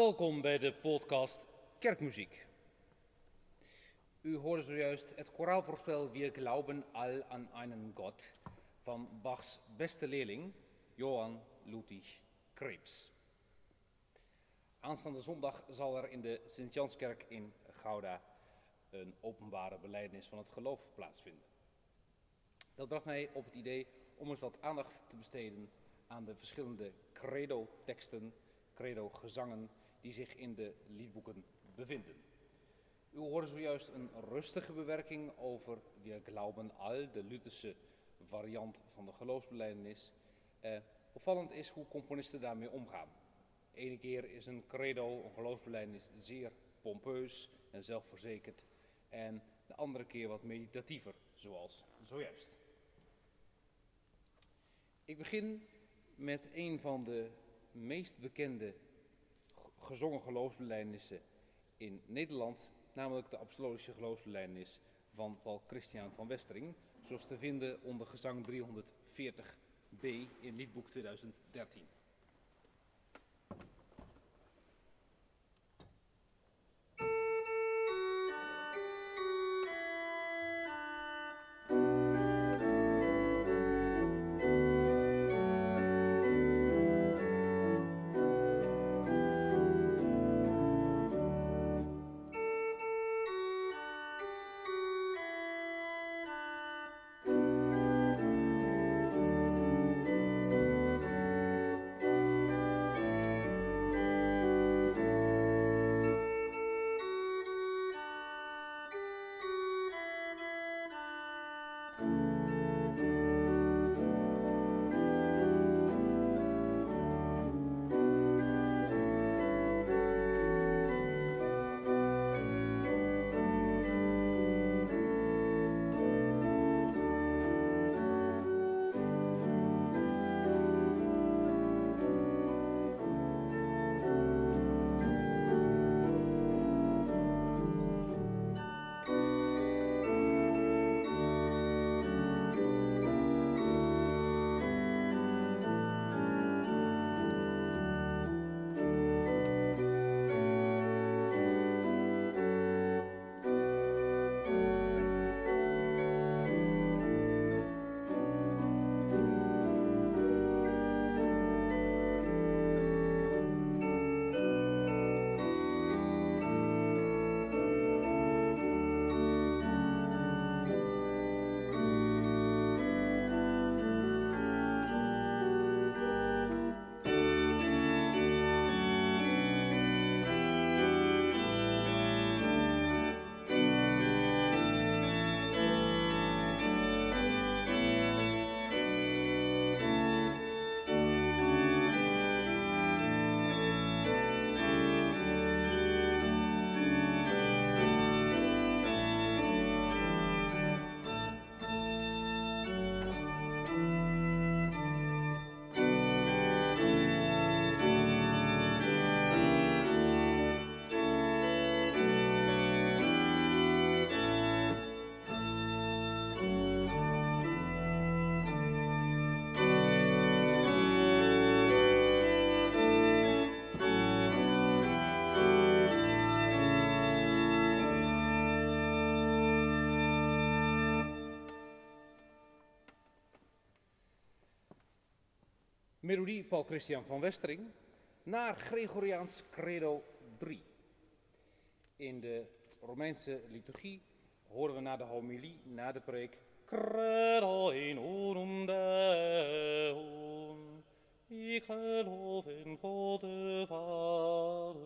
Welkom bij de podcast Kerkmuziek. U hoorde zojuist het koraalvoorspel Wir glauben all an einen Gott van Bachs beste leerling Johann Ludwig Krebs. Aanstaande zondag zal er in de Sint-Janskerk in Gouda een openbare belijdenis van het geloof plaatsvinden. Dat bracht mij op het idee om eens wat aandacht te besteden aan de verschillende credo-teksten, credo-gezangen die zich in de liedboeken bevinden. U hoorde zojuist een rustige bewerking over Wir glauben all, de Lutherse variant van de geloofsbelijdenis. Eh, opvallend is hoe componisten daarmee omgaan. De ene keer is een credo, een geloofsbelijdenis, zeer pompeus en zelfverzekerd. En de andere keer wat meditatiever, zoals zojuist. Ik begin met een van de meest bekende gezongen geloofsbelijdenissen in Nederland, namelijk de Apostolische geloofsbelijdenis van Paul Christian van Westering, zoals te vinden onder gezang 340b in liedboek 2013. Melodie Paul Christian van Westering naar Gregoriaans Credo 3. In de Romeinse liturgie horen we na de homilie, na de preek, Credo in unum Deum, ik geloof in God de Vader.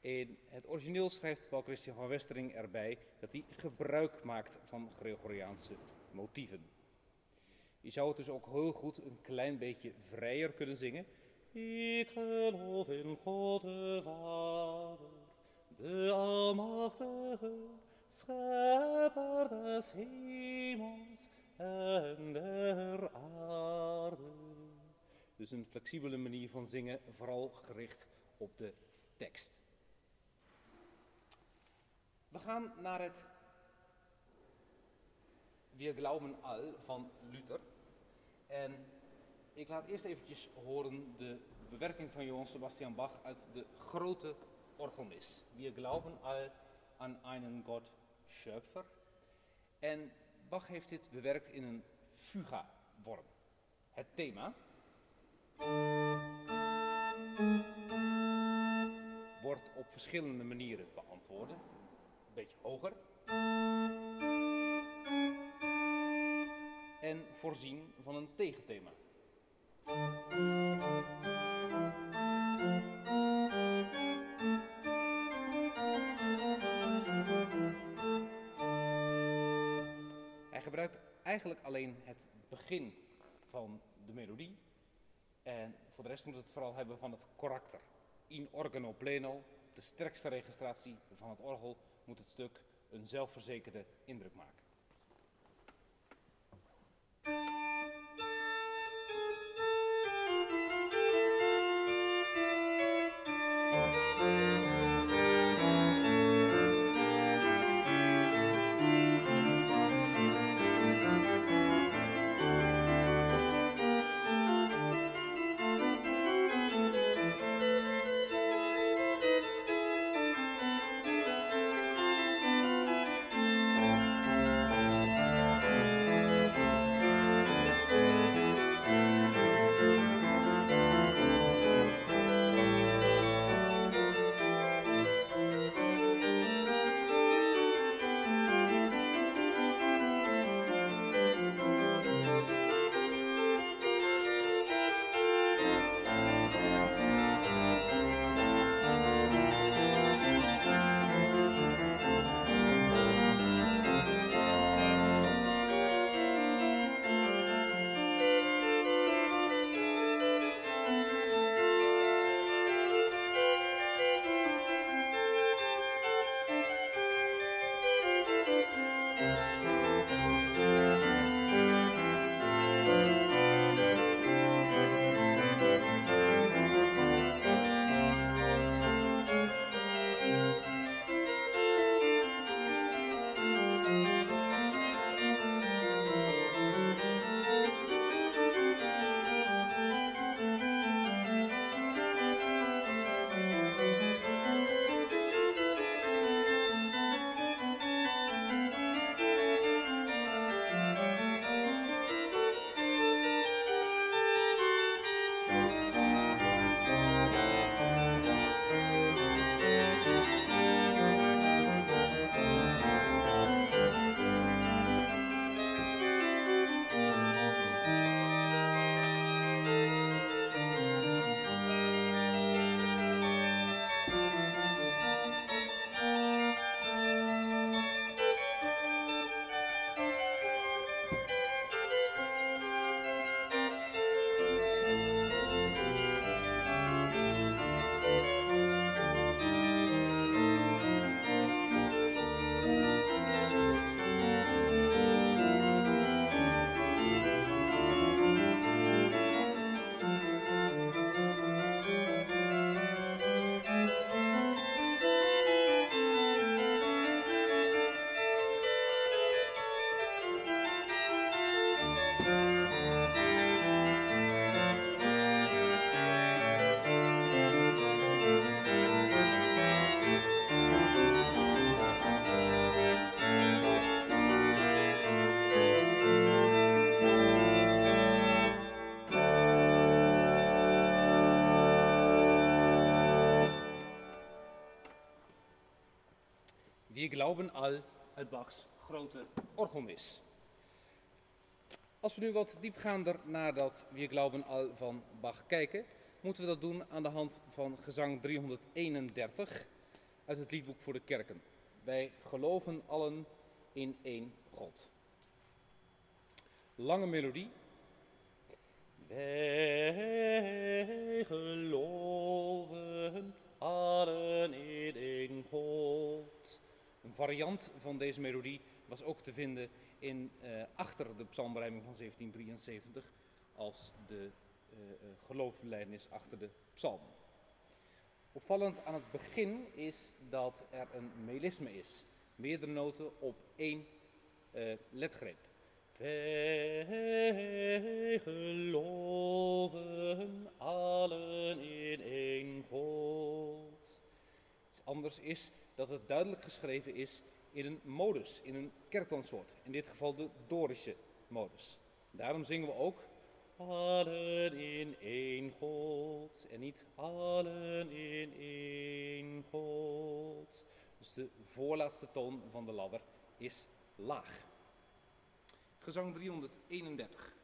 In het origineel schrijft Paul Christian van Westering erbij dat hij gebruik maakt van Gregoriaanse motieven. Je zou het dus ook heel goed een klein beetje vrijer kunnen zingen. Ik geloof in God de Vader, de Almachtige, Schepper des hemels en der aarde. Dus een flexibele manier van zingen, vooral gericht op de tekst. We gaan naar het Wir glauben all van Luther. En ik laat eerst eventjes horen de bewerking van Johann Sebastian Bach uit de grote orgelmis. Wir glauben al an einen Gott Schöpfer. En Bach heeft dit bewerkt in een fuga-vorm. Het thema wordt op verschillende manieren beantwoorden. Een beetje hoger. En voorzien van een tegenthema. Hij gebruikt eigenlijk alleen het begin van de melodie. En voor de rest moet het vooral hebben van het karakter. In organo pleno, de sterkste registratie van het orgel, moet het stuk een zelfverzekerde indruk maken. Wir glauben al uit Bachs grote orgelmis. Als we nu wat diepgaander naar dat Wir glauben al van Bach kijken, moeten we dat doen aan de hand van gezang 331 uit het liedboek voor de kerken. Wij geloven allen in één God. Lange melodie. Wij geloven allen in één God. Een variant van deze melodie was ook te vinden in, eh, achter de psalmberijming van 1773 als de uh, achter de psalmen. Opvallend aan het begin is dat er een melisme is. Meerdere noten op één uh, letgreep. Wij geloven allen in één God. Iets anders is dat het duidelijk geschreven is in een modus, in een kerktoonsoort. In dit geval de Dorische modus. Daarom zingen we ook allen in één God en niet allen in één God. Dus de voorlaatste toon van de ladder is laag. Gezang 331.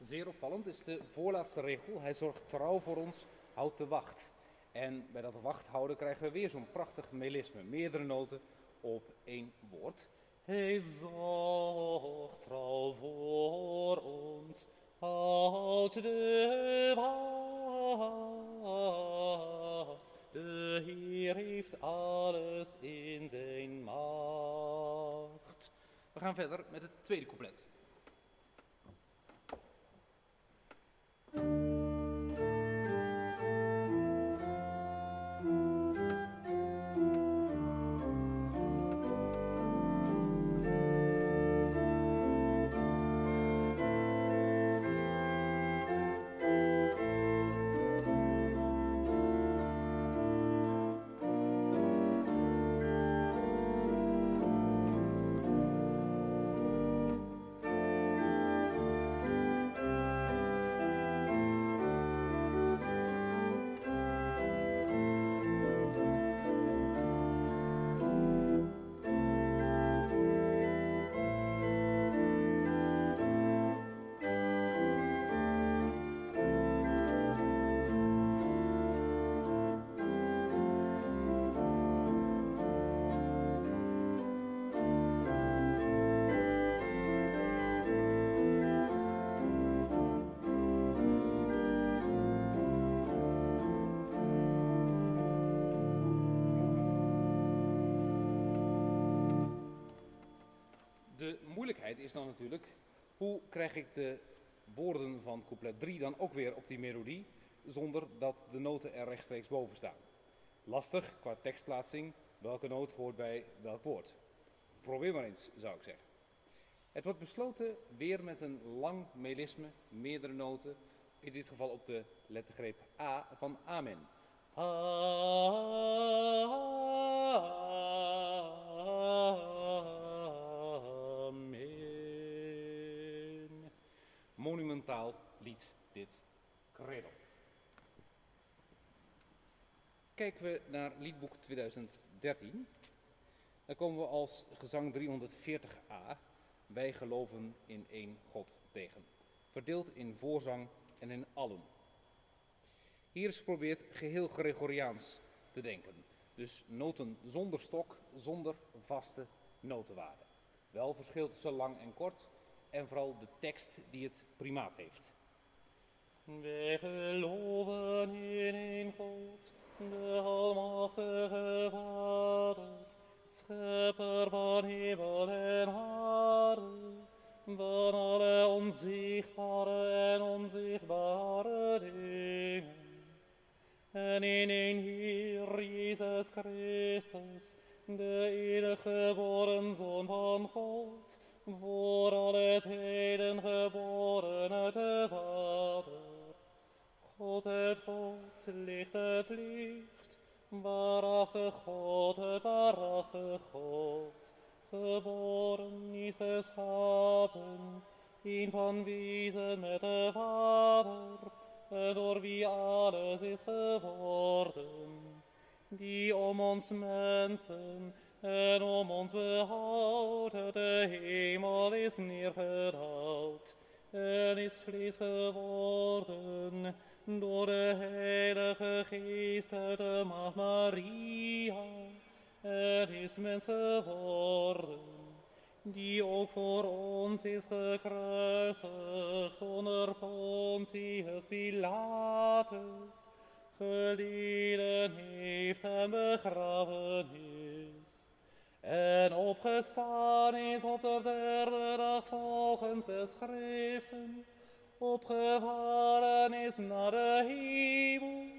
Zeer opvallend is de voorlaatste regel. Hij zorgt trouw voor ons, houdt de wacht. En bij dat wachthouden krijgen we weer zo'n prachtig melisme. Meerdere noten op één woord. Hij zorgt trouw voor ons, houdt de wacht. De Heer heeft alles in zijn macht. We gaan verder met het tweede couplet. De moeilijkheid is dan natuurlijk, hoe krijg ik de woorden van couplet 3 dan ook weer op die melodie, zonder dat de noten er rechtstreeks boven staan. Lastig qua tekstplaatsing, welke noot hoort bij welk woord. Probeer maar eens, zou ik zeggen. Het wordt besloten weer met een lang melisme, meerdere noten, in dit geval op de lettergreep A van Amen. Amen. Monumentaal lied dit credo. Kijken we naar liedboek 2013, dan komen we als gezang 340a, wij geloven in één God tegen. Verdeeld in voorzang en in allen. Hier is geprobeerd geheel Gregoriaans te denken. Dus noten zonder stok, zonder vaste notenwaarde. Wel verschil tussen lang en kort en vooral de tekst die het primaat heeft. Wij geloven in één God, de almachtige Vader, schepper van hemel en aarde, van alle onzichtbare en onzichtbare dingen. En in één Heer Jezus Christus, de enige geboren Zoon van God, voor alle tijden geboren uit de Vader. God het God, licht het licht, waarachtig God, het waarachtig God, geboren, niet geschapen, een van wezen met de Vader, en door wie alles is geworden, die om ons mensen en om ons behoud uit de hemel is neergedaald en is vlees geworden door de Heilige Geest de Maagd Maria en is mens geworden, die ook voor ons is gekruisigd onder Pontius Pilatus, geleden heeft en begraven is. En opgestaan is op de derde dag volgens de schriften, opgevaren is naar de hemel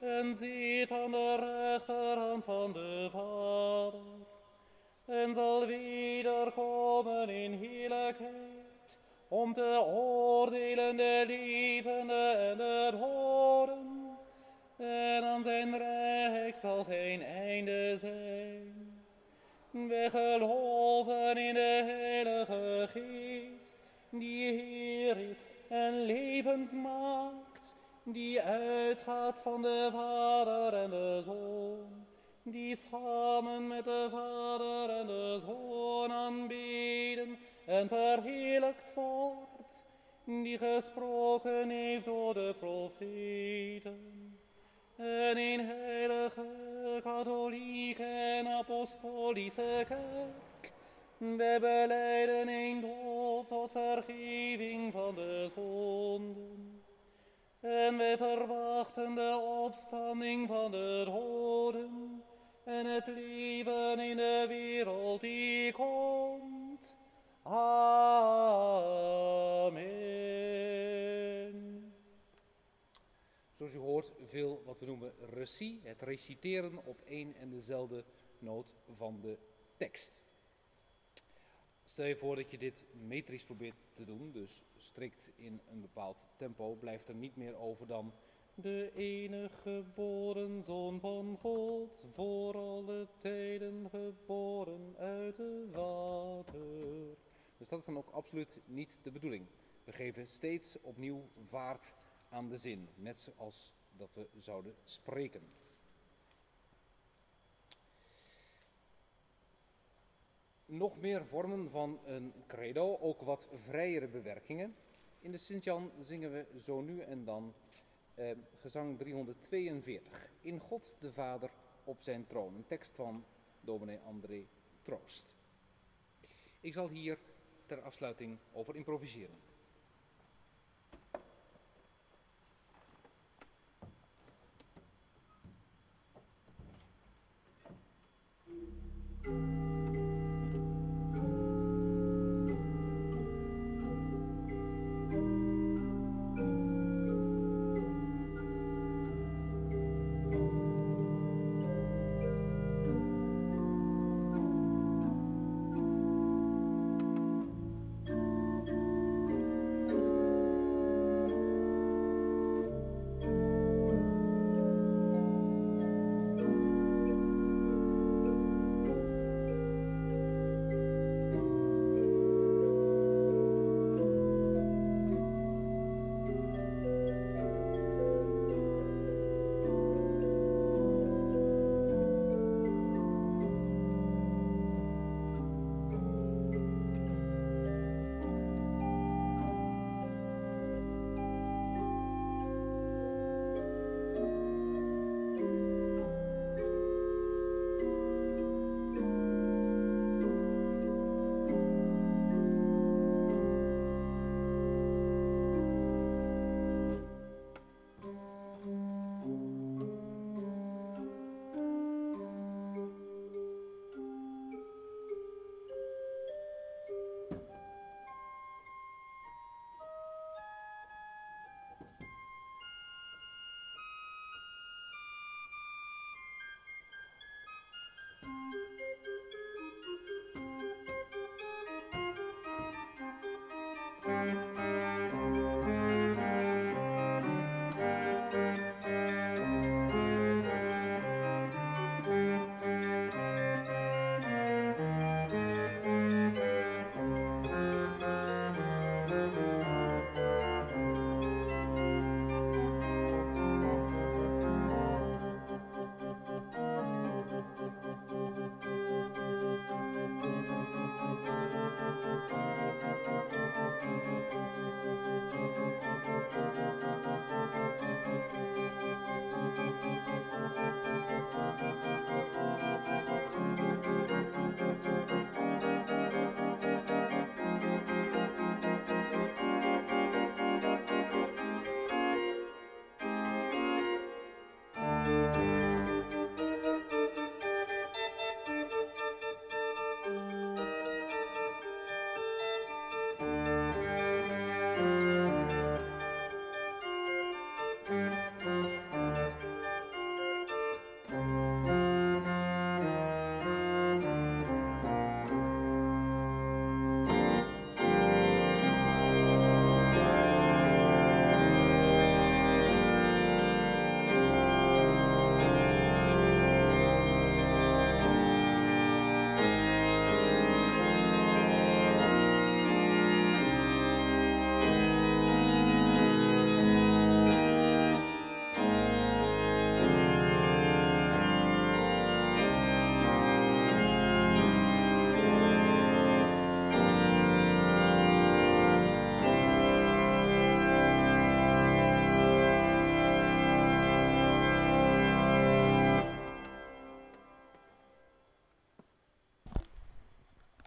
en zit aan de rechterhand van de Vader. En zal wederkomen in heerlijkheid, om te oordelen de levenden en de doden. En aan zijn rijk zal geen einde zijn. We geloven in de Heilige Geest, die Heer is en levend maakt, die uitgaat van de Vader en de Zoon, die samen met de Vader en de Zoon aanbeden en verheerlijkt wordt, die gesproken heeft door de profeten. En in heilige, katholieke en apostolische kerk, we beleiden een doop tot vergeving van de zonden. En wij verwachten de opstanding van de doden en het leven in de wereld die komt. Amen. Zoals u hoort, veel wat we noemen recie, het reciteren op één en dezelfde noot van de tekst. Stel je voor dat je dit metrisch probeert te doen, dus strikt in een bepaald tempo, blijft er niet meer over dan De enige geboren Zoon van God, voor alle tijden geboren uit de water. Dus dat is dan ook absoluut niet de bedoeling. We geven steeds opnieuw vaart aan de zin, net zoals dat we zouden spreken. nog meer vormen van een credo, ook wat vrijere bewerkingen. In de Sint-Jan zingen we zo nu en dan eh, gezang 342. In God de Vader op zijn troon. Een tekst van dominee André Troost. Ik zal hier ter afsluiting over improviseren.